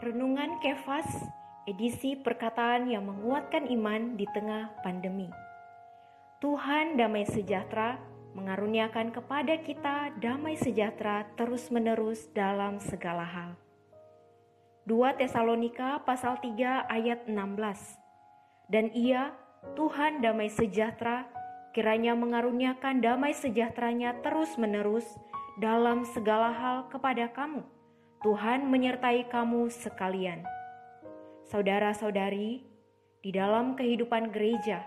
Renungan Kefas, edisi perkataan yang menguatkan iman di tengah pandemi. Tuhan damai sejahtera mengaruniakan kepada kita damai sejahtera terus-menerus dalam segala hal. 2 Tesalonika pasal 3 ayat 16. Dan ia, Tuhan damai sejahtera, kiranya mengaruniakan damai sejahteranya terus-menerus dalam segala hal kepada kamu Tuhan menyertai kamu sekalian. Saudara-saudari, di dalam kehidupan gereja,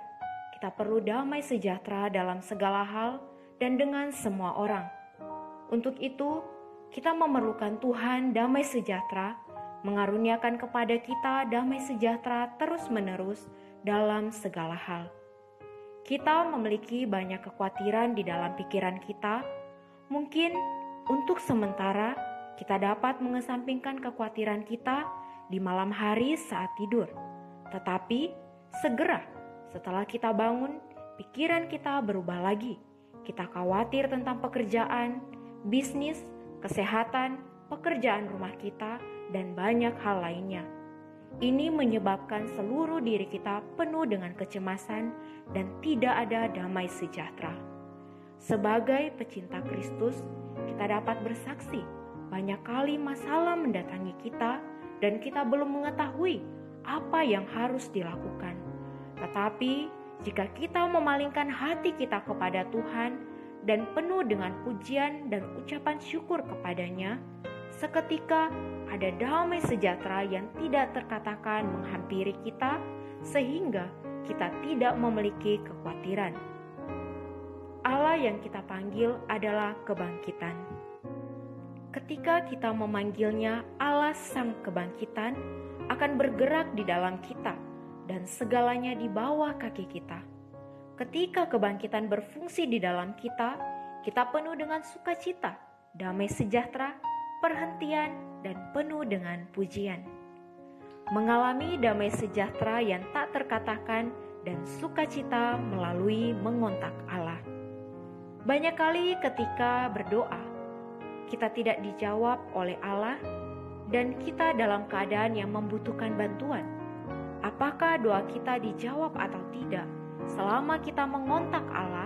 kita perlu damai sejahtera dalam segala hal dan dengan semua orang. Untuk itu, kita memerlukan Tuhan damai sejahtera, mengaruniakan kepada kita damai sejahtera terus-menerus dalam segala hal. Kita memiliki banyak kekhawatiran di dalam pikiran kita, mungkin untuk sementara kita dapat mengesampingkan kekhawatiran kita di malam hari saat tidur. Tetapi segera setelah kita bangun, pikiran kita berubah lagi. Kita khawatir tentang pekerjaan, bisnis, kesehatan, pekerjaan rumah kita, dan banyak hal lainnya. Ini menyebabkan seluruh diri kita penuh dengan kecemasan dan tidak ada damai sejahtera. Sebagai pecinta Kristus, kita dapat bersaksi banyak kali masalah mendatangi kita dan kita belum mengetahui apa yang harus dilakukan. Tetapi jika kita memalingkan hati kita kepada Tuhan dan penuh dengan pujian dan ucapan syukur kepadanya, seketika ada damai sejahtera yang tidak terkatakan menghampiri kita sehingga kita tidak memiliki kekhawatiran. Allah yang kita panggil adalah kebangkitan. Ketika kita memanggilnya Allah Sang Kebangkitan akan bergerak di dalam kita dan segalanya di bawah kaki kita. Ketika kebangkitan berfungsi di dalam kita, kita penuh dengan sukacita, damai sejahtera, perhentian, dan penuh dengan pujian. Mengalami damai sejahtera yang tak terkatakan dan sukacita melalui mengontak Allah. Banyak kali ketika berdoa, kita tidak dijawab oleh Allah dan kita dalam keadaan yang membutuhkan bantuan. Apakah doa kita dijawab atau tidak? Selama kita mengontak Allah,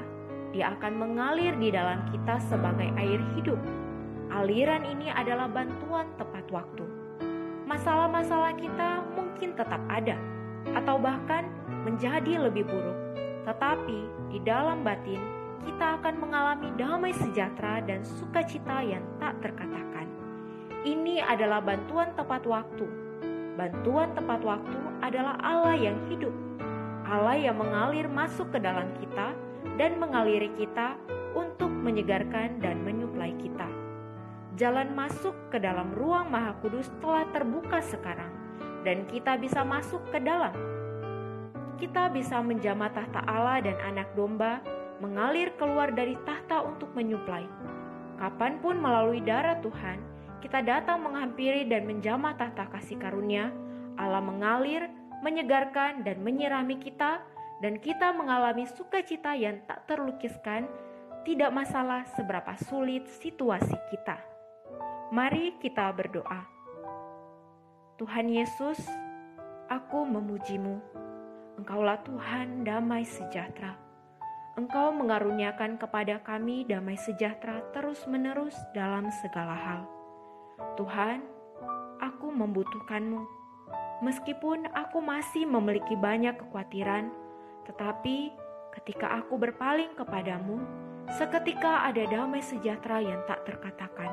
Dia akan mengalir di dalam kita sebagai air hidup. Aliran ini adalah bantuan tepat waktu. Masalah-masalah kita mungkin tetap ada, atau bahkan menjadi lebih buruk, tetapi di dalam batin kita akan mengalami damai sejahtera dan sukacita yang tak terkatakan. Ini adalah bantuan tepat waktu. Bantuan tepat waktu adalah Allah yang hidup, Allah yang mengalir masuk ke dalam kita dan mengaliri kita untuk menyegarkan dan menyuplai kita. Jalan masuk ke dalam ruang Maha Kudus telah terbuka sekarang, dan kita bisa masuk ke dalam. Kita bisa menjamah tahta Allah dan Anak Domba mengalir keluar dari tahta untuk menyuplai. Kapan pun melalui darah Tuhan, kita datang menghampiri dan menjamah tahta kasih karunia, Allah mengalir, menyegarkan, dan menyirami kita, dan kita mengalami sukacita yang tak terlukiskan, tidak masalah seberapa sulit situasi kita. Mari kita berdoa. Tuhan Yesus, aku memujimu. Engkaulah Tuhan damai sejahtera Engkau mengaruniakan kepada kami damai sejahtera terus-menerus dalam segala hal. Tuhan, aku membutuhkanmu. Meskipun aku masih memiliki banyak kekhawatiran, tetapi ketika aku berpaling kepadamu, seketika ada damai sejahtera yang tak terkatakan.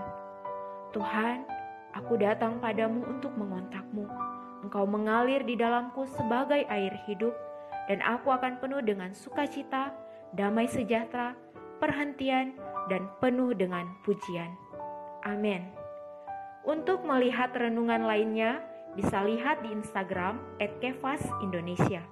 Tuhan, aku datang padamu untuk mengontakmu. Engkau mengalir di dalamku sebagai air hidup, dan aku akan penuh dengan sukacita damai sejahtera, perhentian, dan penuh dengan pujian. Amin. Untuk melihat renungan lainnya, bisa lihat di Instagram @kevas Indonesia.